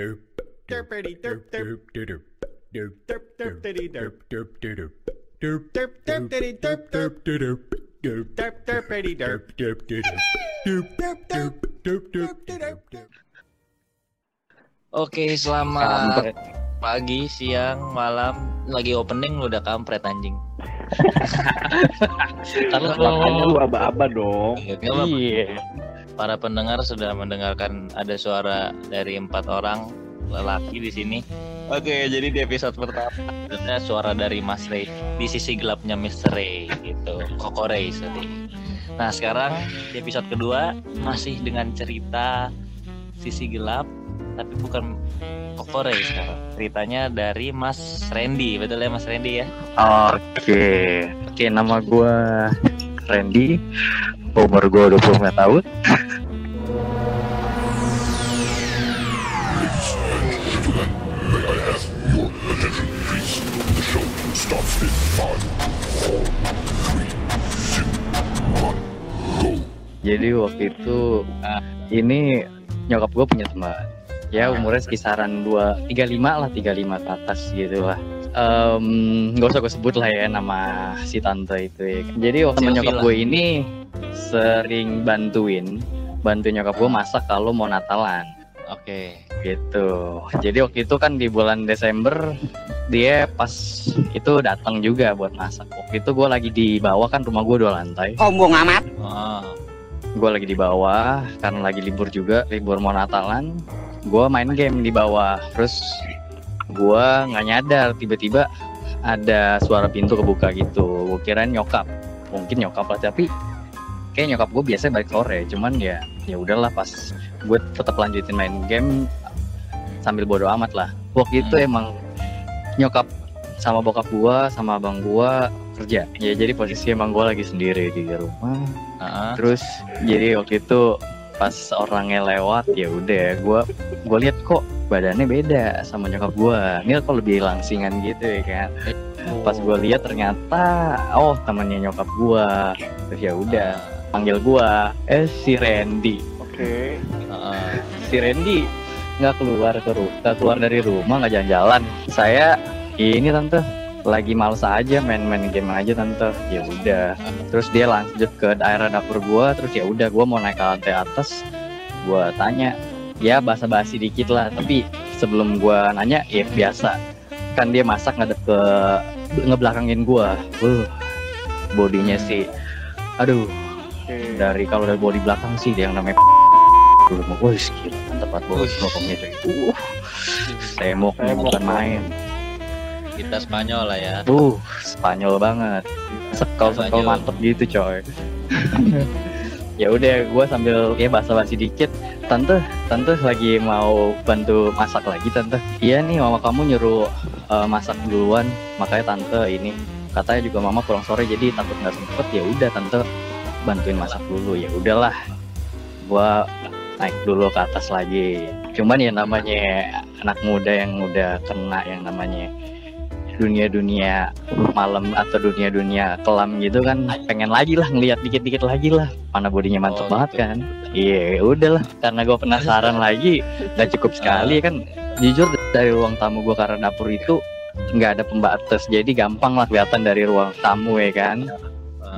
Derpity derp derp. Derp derp diddy derp. Derp derp diddy derp derp. Derp derpity derp. Derp derp derp derp derp. Oke, selamat pagi, siang, malam. Lagi opening lu udah kampret anjing. Makanya lu aba-aba dong. Iya. Para pendengar sudah mendengarkan ada suara dari empat orang lelaki di sini. Oke, jadi di episode pertama ada suara dari Mas Ray di sisi gelapnya Mr. Ray gitu. Koko Ray tadi. Nah, sekarang di episode kedua masih dengan cerita sisi gelap tapi bukan Koko Ray sekarang. Ceritanya dari Mas Randy, betul ya Mas Randy ya? Oke. Oke, nama gua Randy. Umur gua 25 tahun. Jadi waktu itu ini nyokap gue punya teman. Ya umurnya sekisaran 2 35 lah, 35 ke atas gitu lah. Nggak usah gue sebut lah ya nama si tante itu ya. Jadi waktu temen nyokap lah. gue ini sering bantuin bantu nyokap gue masak kalau mau Natalan Oke. gitu. Jadi waktu itu kan di bulan Desember dia pas itu datang juga buat masak. Waktu itu gue lagi di bawah kan rumah gue dua lantai. Sombong amat. Oh, Gue lagi di bawah karena lagi libur juga, libur mau Natalan. Gue main game di bawah. Terus gue nggak nyadar tiba-tiba ada suara pintu kebuka gitu. Gue kirain nyokap, mungkin nyokap lah tapi kayak nyokap gue biasanya balik sore. Cuman ya ya udahlah pas gue tetap lanjutin main game sambil bodo amat lah. Waktu itu Hmm. emang nyokap sama bokap gua sama abang gua kerja. Ya jadi posisi emang gua lagi sendiri di rumah. ah, Terus jadi waktu itu pas orangnya lewat ya udah gua gua lihat kok badannya beda sama nyokap gua. Ini kok lebih langsingan gitu ya kan. Pas gua lihat ternyata oh temannya nyokap gua. Terus ya udah panggil gua eh si Randy. Oke. ah, si Randy nggak keluar ke ru- nggak keluar dari rumah nggak jalan-jalan saya ini tante lagi males aja main-main game aja tante ya udah terus dia lanjut ke daerah dapur gua terus ya udah gua mau naik ke lantai atas gua tanya ya basa-basi dikit lah. Tapi sebelum gua nanya ya biasa. Kan dia masak ngadep ke ngebelakangin gua. Uh bodinya sih aduh. Dari kalau dari body belakang sih dia yang namanya dulu mau gue skill tempat bos ngomongnya cuy. Uh semok bukan main. Kita Spanyol lah ya. uh Spanyol banget. Sekal sekal Spanyol. mantep gitu coy. Ya udah gue sambil ya basa-basi dikit tante tante lagi mau bantu masak lagi tante. Iya nih mama kamu nyuruh eh, masak duluan. Makanya tante ini katanya juga mama pulang sore jadi takut nggak sempet. Ya udah tante bantuin masak dulu. Ya udahlah gua naik dulu ke atas lagi. Cuman ya namanya anak muda yang udah kena yang namanya dunia-dunia malam atau dunia-dunia kelam gitu kan pengen lagi lah ngeliat dikit-dikit lagi lah. Mana bodinya mantep Oh, banget gitu. kan? Iya udahlah karena gue penasaran lagi udah cukup sekali kan. Jujur dari ruang tamu gue karena dapur itu nggak ada pembatas. Jadi gampang lah kelihatan dari ruang tamu ya kan?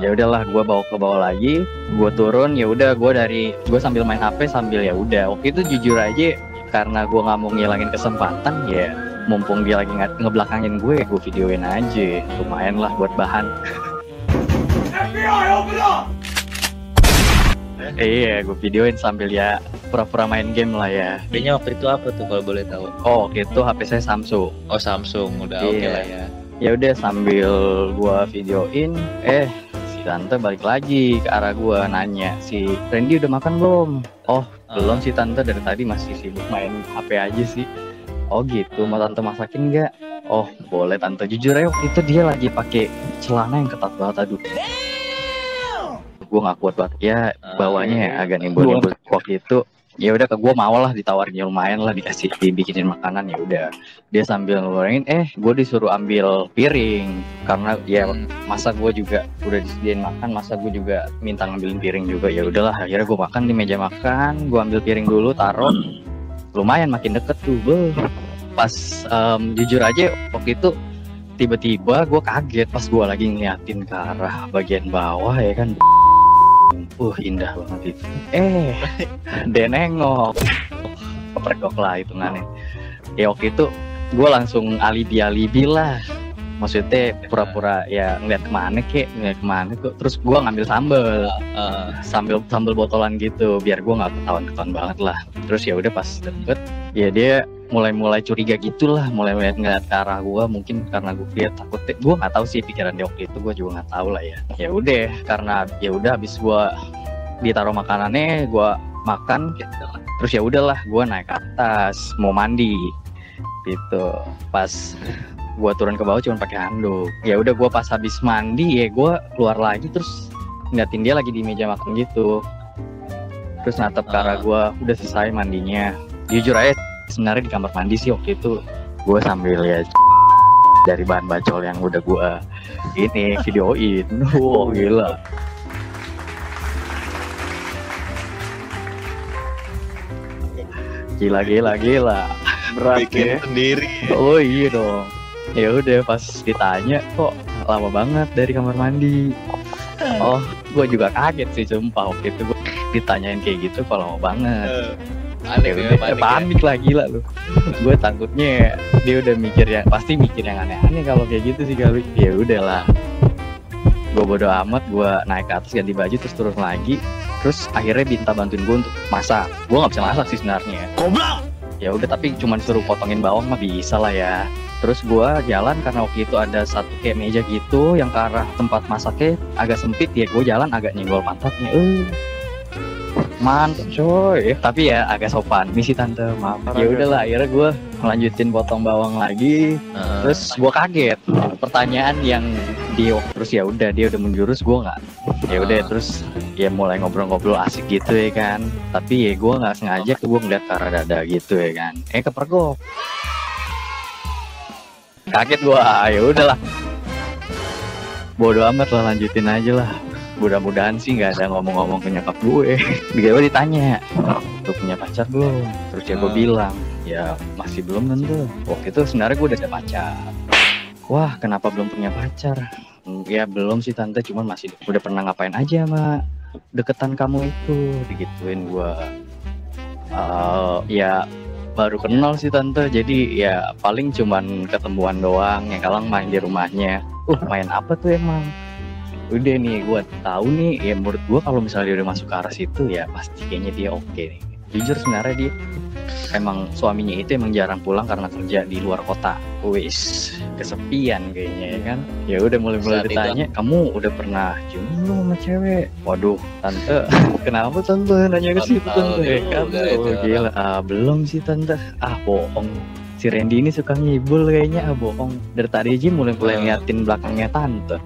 Ya udahlah gue bawa ke bawah lagi. Gue turun ya udah gue dari gue sambil main hp sambil ya udah. Waktu itu jujur aja karena gue nggak mau ngilangin kesempatan ya mumpung dia lagi nge- ngebelakangin gue gue videoin aja. Lumayan lah buat bahan. Iya gue videoin sambil ya pura-pura main game lah ya. HP-nya waktu itu apa tuh kalau boleh tahu? oh gitu hp saya Samsung. Oh Samsung, udah Iya. oke lah ya. ya udah sambil gua videoin eh si tante balik lagi ke arah gua nanya si Randy udah makan belum? Oh belum sih tante. Dari tadi masih sibuk main HP aja sih oh gitu mau tante masakin nggak? Oh boleh tante jujur waktu itu dia lagi pakai celana yang ketat banget aduh. Gue nggak kuat banget. Ya bawahnya ya agak nimbul nimbul waktu itu ya udah ke gue mau lah ditawarin ya lumayan lah dikasih dibikinin makanan ya udah. Dia sambil ngeluarin eh gue disuruh ambil piring. Karena ya Hmm. masa gue juga udah disediain makan masa gue juga minta ngambilin piring juga. Ya udahlah akhirnya gue makan di meja makan gue ambil piring dulu taruh. Lumayan makin deket tuh Beuh. Pas em, jujur aja waktu itu tiba-tiba gue kaget pas gue lagi ngeliatin ke arah bagian bawah ya kan. Uh indah banget itu. Eh dia nengok. Kepergok lah hitungannya. Ya waktu itu gue langsung alibi alibi lah. Maksudnya pura-pura ya ngeliat ke mana kek? Ngeliat ke mana kok? Terus gue ngambil sambel. Eh, sambil sambil botolan gitu biar gue nggak ketahuan ketahuan banget lah. Terus ya udah pas deket ya dia mulai-mulai curiga gitulah mulai ngeliat ngeliat ke arah gue mungkin karena gue dia takut gue nggak tahu sih pikiran dia waktu itu gue juga nggak tahu lah ya. Ya udah karena ya udah habis gue ditaruh makanannya gue makan gitu. terus ya udahlah gue naik ke atas mau mandi gitu. Pas gue turun ke bawah cuma pakai handuk. Ya udah gue pas habis mandi ya gue keluar lagi terus ngeliatin dia lagi di meja makan gitu. Terus natap ke arah Ah. gue udah selesai mandinya. Jujur aja sebenarnya di kamar mandi sih waktu itu. Gue sambil ya dari bahan bacol yang udah gue ini videoin. Wow gila. Gila gila gila. Berat ya. sendiri. oh iya dong. Ya udah pas ditanya kok lama banget dari kamar mandi? Oh gue juga kaget sih sumpah. Waktu itu gue ditanyain kayak gitu kok lama banget Aneh ya panik. ya. panik lah gila lu. Gue takutnya dia udah mikir yang pasti mikir yang aneh-aneh kalau kayak gitu sih kali ya udahlah. Gue bodo amat gue naik ke atas ganti baju terus turun lagi. Terus akhirnya minta bantuin gue untuk masak. Gue nggak bisa masak sih sebenarnya. Ya udah tapi cuma suruh potongin bawang mah bisa lah ya. Terus gue jalan karena waktu itu ada satu kayak meja gitu yang ke arah tempat masaknya agak sempit ya. Gue jalan agak nyenggol pantatnya. Eh mantap coy tapi ya agak sopan. Misi tante. Maaf. Ya udahlah akhirnya gue ngelanjutin potong bawang lagi. Heeh. terus gue kaget. Pertanyaan yang dia terus ya udah dia udah menjurus gue nggak. Ya udah Ah. terus ya mulai ngobrol-ngobrol asik gitu ya kan. Tapi ya gue nggak sengaja gue ngeliat ke arah dada gitu ya kan. Eh kepergok kaget gue ya udahlah. Bodo amat lah lanjutin aja lah mudah-mudahan sih nggak ada ngomong-ngomong ke nyokap gue. Gue ditanya lu punya pacar belum? Terus ya gue Ah. bilang ya masih belum tentu. Waktu itu sebenarnya gue udah ada pacar. Wah kenapa belum punya pacar? "Hmm, ya belum sih tante cuman masih udah pernah ngapain aja sama deketan kamu itu digituin gue Eh, ya baru kenal sih tante. Jadi ya paling cuman ketemuan doang ya kalang main di rumahnya. Uh main apa tuh emang udah nih gue tahu nih ya menurut gue kalau misalnya dia udah masuk ke arah situ ya pasti kayaknya dia oke nih. Jujur sebenarnya dia emang suaminya itu emang jarang pulang karena kerja di luar kota. Wis kesepian kayaknya ya kan? Ya udah mulai mulai Saat itu. ditanya kamu udah pernah cium belum sama cewek? Waduh tante kenapa tante nanya ke situ tante ya juga kan? itu oh, gila. Ah, belum sih tante. Ah bohong. Si Randy ini suka ngibul kayaknya. Ah bohong. Dari tadi aja mulai mulai Ah. ngeliatin belakangnya tante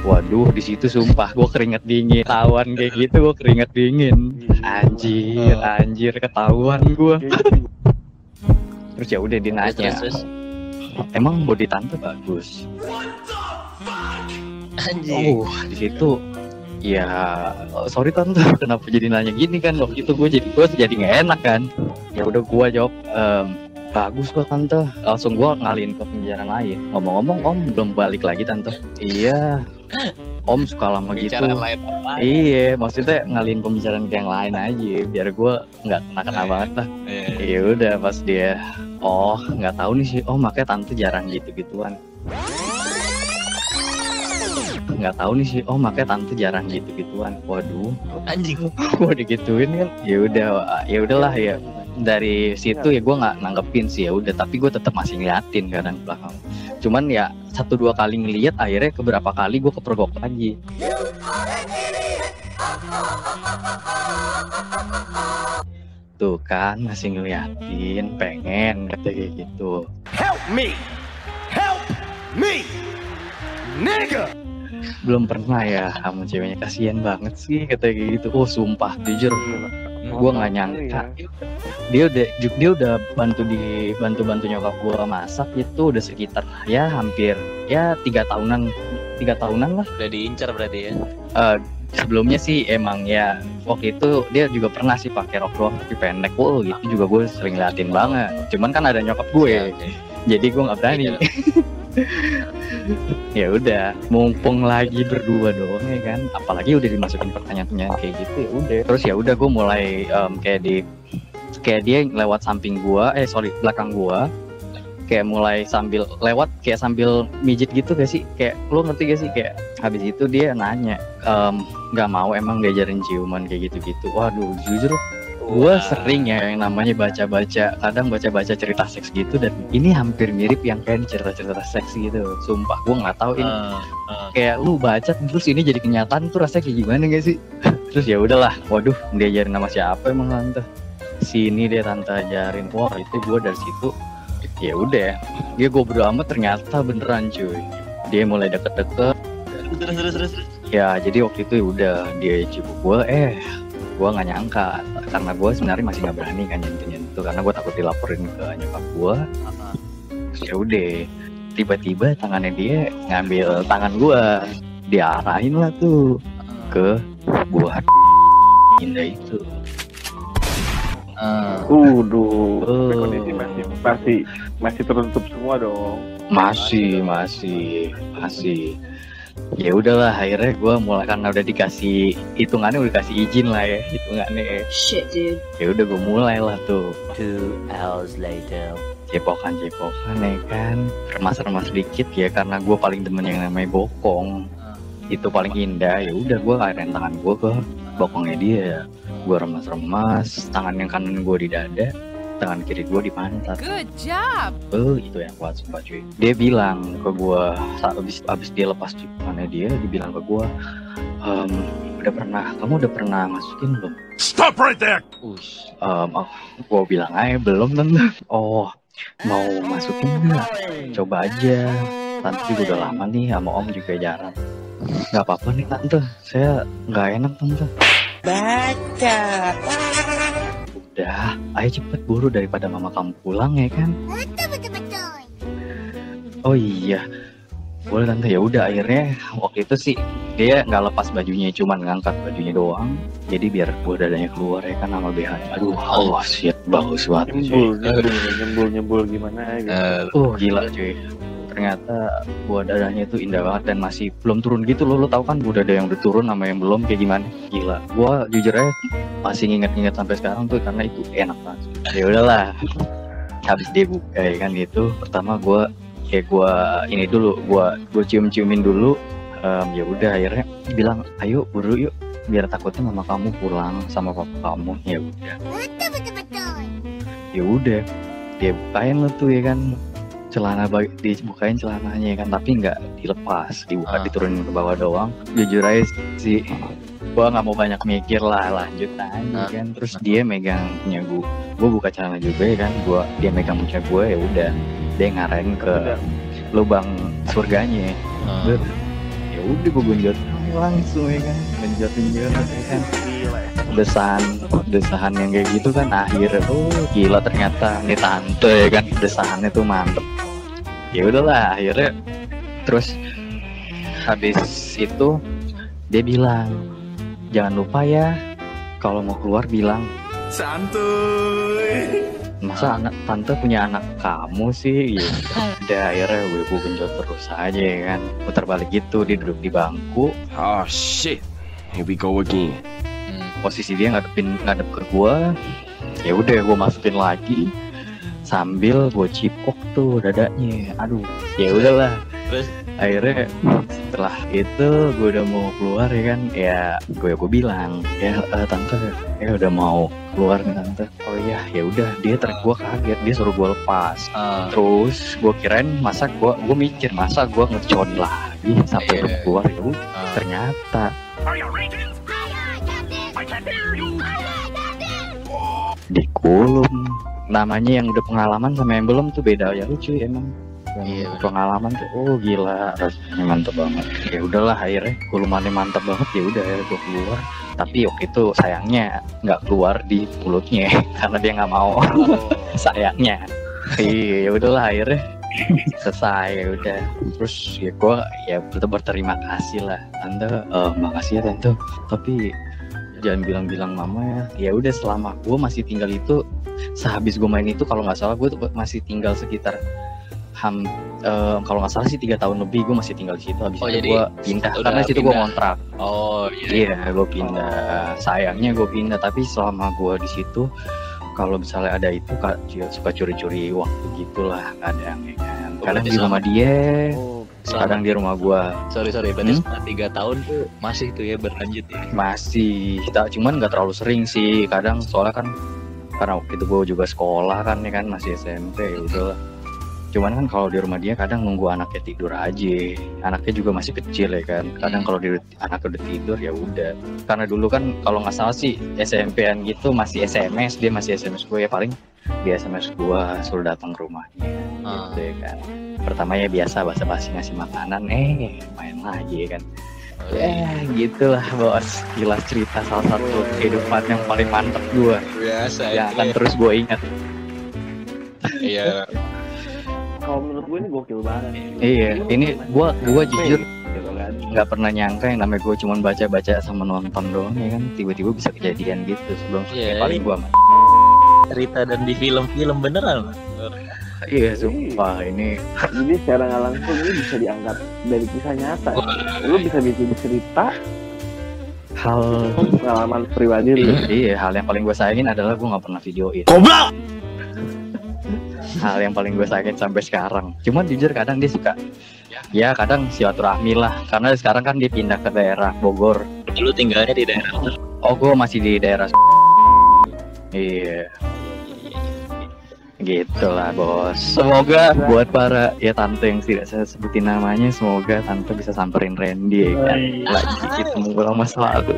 Waduh, di situ sumpah gue keringet dingin. Tawan kayak gitu gue keringet dingin. Anjir, anjir ketahuan gue. Terus ya udah dia nanya, emang body tante bagus. Anjing. Oh, di situ ya oh, sorry tante kenapa jadi nanya gini kan waktu itu gue jadi gue jadi nggak enak kan ya udah gue jawab "Em, bagus kok tante langsung gue ngalihin ke pembicaraan lain ngomong-ngomong om belum balik lagi tante iya om suka lama gitu Bicara lain apa? Iya, maksudnya ngalihin pembicaraan ke yang lain aja, biar gue nggak kena kena Iya. banget lah. Iya. Ya udah pas dia, oh nggak tahu nih sih, oh makanya tante jarang gitu gituan. Nggak tahu nih sih, oh makanya tante jarang gitu gituan. Waduh, Anjing. gue digituin kan. Ya udah, ya udahlah ya. Dari situ ya gue nggak nanggepin sih ya udah, tapi gue tetap masih ngeliatin kadang belakang. Cuman ya satu dua kali ngeliat, akhirnya keberapa kali gue kepergok lagi. Tuh kan masih ngeliatin, pengen kata kayak gitu. Help me! Help me! Nigga! Belum pernah ya sama ceweknya. Kasihan banget sih kata kayak gitu. Oh sumpah jujur. Gue nggak nyangka. dia udah dia udah bantu di bantu bantu nyokap gue masak itu udah sekitar ya hampir ya tiga tahunan tiga tahunan lah. Udah diincar berarti ya. sebelumnya sih emang ya waktu itu dia juga pernah sih pakai rok doang tapi pendek. Wow gitu juga gue sering liatin banget. Cuman kan ada nyokap gue jadi gue nggak berani. Iya. ya udah mumpung lagi berdua doang ya kan. Apalagi udah dimasukin pertanyaan-pertanyaan kayak gitu ya udah. Terus ya udah gue mulai em, kayak di kayak dia lewat samping gua eh sorry belakang gua. Kayak mulai sambil lewat kayak sambil mijit gitu gak sih? Kayak lu ngerti gak sih? Kayak habis itu dia nanya nggak mau emang diajarin ciuman kayak gitu-gitu. Waduh jujur gue sering ya yang namanya baca-baca kadang baca-baca cerita seks gitu dan ini hampir mirip yang kayak cerita-cerita seks gitu. Sumpah gue nggak tahu ini. Ah, ah. kayak lu baca terus ini jadi kenyataan tuh rasanya kayak gimana gak sih? Terus ya udahlah waduh diajarin nama siapa emang tante? Sini dia tante ajarin. Wah itu gue dari situ ya udah. Dia gue amat ternyata beneran cuy. Dia mulai deket-deket. Terus terus terus. terus. ya jadi waktu itu ya udah dia cibuk gue eh gue nggak nyangka karena gue sebenarnya masih nggak berani kan nyentuh nyentuh karena gue takut dilaporin ke nyokap gue ya udah tiba-tiba tangannya dia ngambil tangan gue diarahin lah tuh ke buah indah itu Ah. Waduh, Oh. kondisi masih masih masih tertutup semua dong. masih masih masih ya udahlah akhirnya gue mulai karena udah dikasih hitungannya udah dikasih izin lah ya hitungannya Shit, dude. ya udah gue mulai lah tuh. Two hours later. cepokan cepokan ya kan. Remas remas sedikit ya karena gue paling demen yang namanya bokong. Itu paling indah. Ya udah gue airin tangan gue ke bokongnya dia. Gue remas remas tangan yang kanan gue di dada tangan kiri gue di pantat Good job. Oh itu yang kuat sumpah cuy Dia bilang ke gue saat abis, abis dia lepas ciumannya dia Dia bilang ke gue "Em, Udah pernah, kamu udah pernah masukin belum? Stop right there! Ush, gue bilang aja belum tante Oh mau masukin nggak? Coba aja Tante juga udah lama nih sama om juga jarang Gak apa-apa nih tante Saya nggak enak tante Baca Udah, ayo cepet buru daripada mama kamu pulang ya kan Oh iya, boleh tante ya udah akhirnya waktu itu sih dia nggak lepas bajunya cuman ngangkat bajunya doang jadi biar buah dadanya keluar ya kan sama BH aduh oh shit bagus banget. Nyembul, nyembul, nyembul, nyembul gimana gitu. Oh gila cuy ternyata buah dadanya itu indah banget dan masih belum turun gitu loh. Lo tau kan buah dada yang udah turun sama yang belum kayak gimana? Gila. Gua jujur aja masih nginget-nginget sampai sekarang tuh karena itu enak banget. Ya udahlah. Habis dia buka ya kan itu pertama gua kayak gua ini dulu gua gua cium-ciumin dulu. Em, ya udah akhirnya bilang ayo buru yuk biar takutnya mama kamu pulang sama papa kamu. Ya udah. Ya udah dia bukain lo tuh ya kan celana dibukain celananya ya kan tapi nggak dilepas dibuka Ah. diturunin ke bawah doang jujur aja sih gua nggak mau banyak mikir lah lanjut aja Ah. kan terus dia megang punya gua gua buka celana juga ya kan gua dia megang punya gua ya udah dia ngarahin ke Udah. lubang surganya ah. Ber- ya udah gue genjot langsung ya kan genjot genjot ya kan desahan desahan yang kayak gitu kan akhir oh gila ternyata nih tante ya kan desahannya tuh mantep ya udahlah akhirnya terus habis itu dia bilang jangan lupa ya kalau mau keluar bilang Santuy! masa anak tante punya anak kamu sih ya udah akhirnya gue gue genjot terus aja ya kan putar balik gitu dia duduk di bangku Oh shit. Here we go again. Posisi dia ngadepin ngadep ke gua ya udah gua masukin lagi sambil gua cipok tuh dadanya. Aduh ya udahlah. Terus? akhirnya setelah itu gua udah mau keluar ya kan. Ya gue gue bilang ya eh, tante ya udah mau keluar nih tante. Oh iya ya udah. Dia ter gua kaget dia suruh gua lepas. Ah. terus gua kirain masa gua gua mikir masa gua ngecon lagi sampai gua keluar? Ya Ah. ternyata dikulum namanya yang udah pengalaman sama yang belum tuh beda. Ya lucu emang. Yang Iya, pengalaman tuh oh gila rasanya mantep banget. Ya udahlah akhirnya kulumannya mantep banget ya udah ya gue keluar. Tapi waktu itu sayangnya nggak keluar di mulutnya karena dia nggak mau. Sayangnya. Iya ya udahlah akhirnya selesai ya udah. Terus ya gue ya tetap berterima kasih lah. Tante eh, makasih ya tante. Tapi jangan bilang-bilang mama ya. Ya udah selama gue masih tinggal itu sehabis gue main itu kalau nggak salah gue tuh masih tinggal sekitar ham eh, kalau nggak salah sih tiga tahun lebih gue masih tinggal di situ. Habis Oh, itu gue pindah. karena situ gue kontrak Oh iya. Iya, gue pindah. Sayangnya gue pindah, tapi selama gue di situ, kalau misalnya ada itu kak dia suka curi-curi waktu gitulah kadang ya kan. Kadang di rumah dia, Oh, kadang di rumah gue Sorry sorry, berarti Hmm? selama tiga tahun tuh masih tuh ya berlanjut ya. masih. Kita cuman nggak terlalu sering sih. Kadang soalnya kan karena waktu itu gue juga sekolah kan ya kan masih SMP ya udahlah. Cuman kan kalau di rumah dia kadang nunggu anaknya tidur aja. Anaknya juga masih kecil ya kan. Kadang kalau di anak udah tidur ya udah. Karena dulu kan kalau nggak salah sih SMP-an gitu masih SMS, dia masih SMS gue ya paling di SMS gue suruh datang ke rumahnya Ah. gitu ya kan. Pertama ya biasa basa-basi ngasih makanan, eh main lagi ya kan. Oh, iya. Ya gitulah bos. Gila cerita salah satu kehidupan yang paling mantep gue. Biasa Yang itu akan ya. terus gue ingat. Iya. kalau menurut gue ini gokil banget. Iya, ini gua gua jujur Gitu kan. nggak pernah nyangka yang namanya gue cuma baca-baca sama nonton doang ya kan tiba-tiba bisa kejadian gitu sebelum Iya, ya paling gua Cerita dan di film-film beneran. Iya sumpah ini. Jadi secara nggak langsung ini bisa dianggap dari kisah nyata. Lu bisa bikin cerita hal pengalaman pribadi lu. iya hal yang paling gue sayangin adalah gue nggak pernah videoin. Goblok! hal yang paling gue sayangin sampai sekarang. Cuman jujur kadang dia suka ya kadang silaturahmi lah. Karena sekarang kan dia pindah ke daerah Bogor. Lu tinggalnya di daerah oh gue masih di daerah iya. gitu lah bos. Semoga buat para ya tante yang tidak saya sebutin namanya semoga tante bisa samperin Randy ya kan? Lagi kita mengulang masa lalu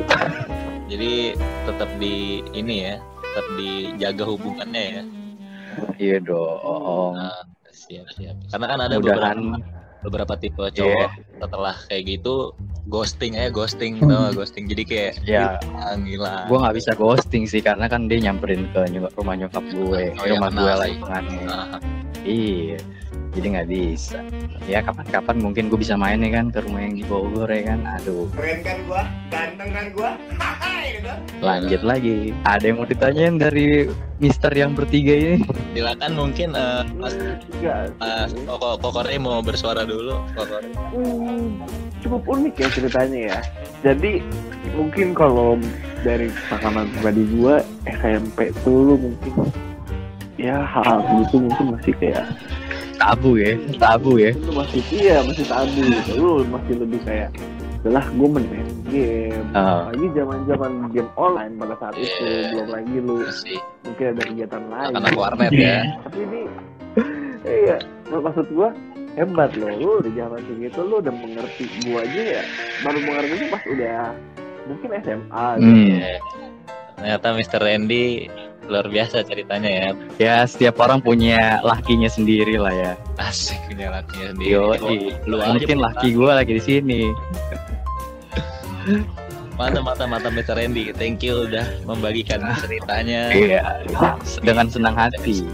Jadi tetap di ini ya, tetap dijaga hubungannya ya. iya dong. Nah, siap siap. Karena kan ada mudahan beberapa beberapa tipe Iya. cowok setelah kayak gitu ghosting aja ghosting tau ghosting? Jadi kayak ya ah, gila. Gue nggak bisa ghosting sih karena kan dia nyamperin ke nyok- rumah nyokap gue Oh, iya, rumah kenal gue lah Ah, iya jadi nggak bisa ya kapan-kapan mungkin gue bisa main ya kan ke rumah yang di Bogor ya kan aduh Keren kan gua? Ganteng kan gua? Hahaha, gitu. lanjut lagi ada yang mau ditanyain dari Mister yang bertiga ini silakan mungkin eh, mas mas Koko Kokore mau bersuara dulu Kokore Hmm, cukup unik ya ceritanya ya. Jadi mungkin kalau dari pengalaman pribadi gue SMP dulu mungkin ya hal gitu mungkin masih kayak tabu ya tabu ya lu masih iya masih tabu gitu lu masih lebih kayak adalah gue main game Ah. lagi zaman zaman game online pada saat itu Iya. belum lagi lu sih mungkin ada kegiatan lain anak warnet ya tapi ini iya maksud gua hebat loh lu di zaman segitu lu udah mengerti gua aja ya baru mengerti itu pas udah mungkin SMA gitu. Hmm. Iya. ternyata Mr. Randy luar biasa ceritanya ya. Ya setiap orang punya lakinya sendiri lah ya. Asik punya lakinya sendiri. Yo, lu aja mungkin laki gue lagi di sini. Mantap mantap mantap Mr. Randy? Thank you udah membagikan ceritanya. Iya. Dengan senang hati.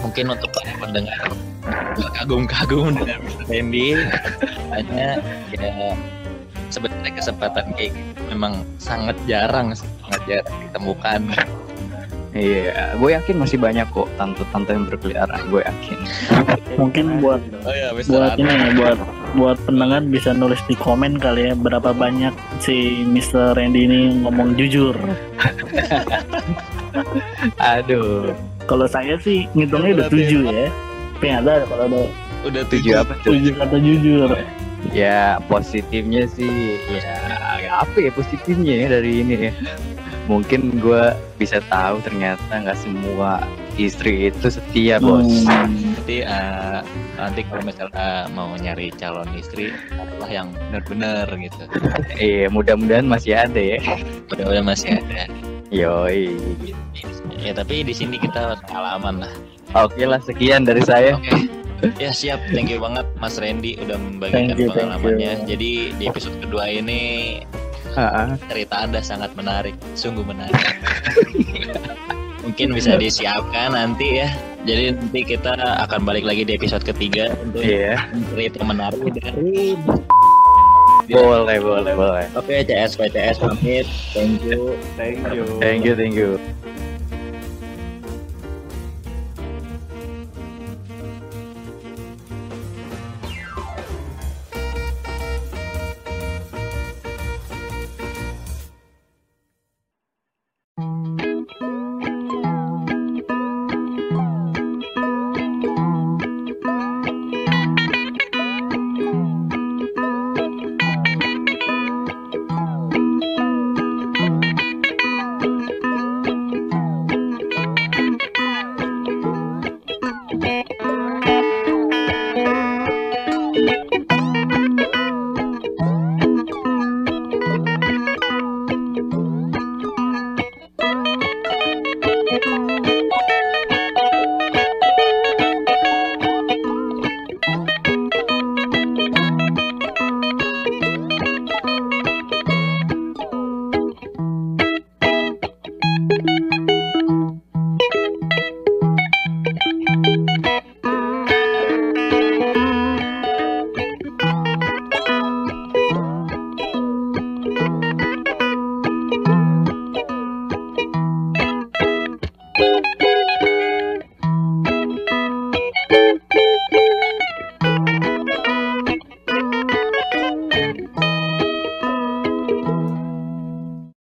Mungkin untuk para pendengar kagum-kagum dengan Mr. Randy. Hanya ya sebenarnya kesempatan kayak gitu memang sangat jarang sangat jarang ditemukan iya gue yakin masih banyak kok tante-tante yang berkeliaran gue yakin Mungkin buat oh ya Mr. buat ini ya, buat buat pendengar bisa nulis di komen kali ya berapa banyak si Mr. Randy ini ngomong jujur. aduh Kalau saya sih ngitungnya udah tujuh ya. Tapi nggak tahu kalau ada udah tujuh apa tuh tujuh kata jujur. ya positifnya sih ya apa ya positifnya ya dari ini ya mungkin gue bisa tahu ternyata nggak semua istri itu setia bos. Hmm. nanti eh, nanti kalau misalnya mau nyari calon istri adalah yang benar-benar gitu. Iya mudah-mudahan masih ada ya. Mudah-mudahan masih ada. Yoi. Ya tapi di sini kita pengalaman lah. Oke lah sekian dari saya. Oke. Ya siap. Thank you banget Mas Randy udah membagikan Thank you, thank pengalamannya. You. jadi di episode kedua ini Cerita anda sangat menarik sungguh menarik mungkin bisa disiapkan nanti ya Jadi nanti kita akan balik lagi di episode ketiga untuk Iya. cerita menarik dari Boleh, boleh, boleh. Oke CS PCS pamit. Thank you. Thank you. Thank you, thank you.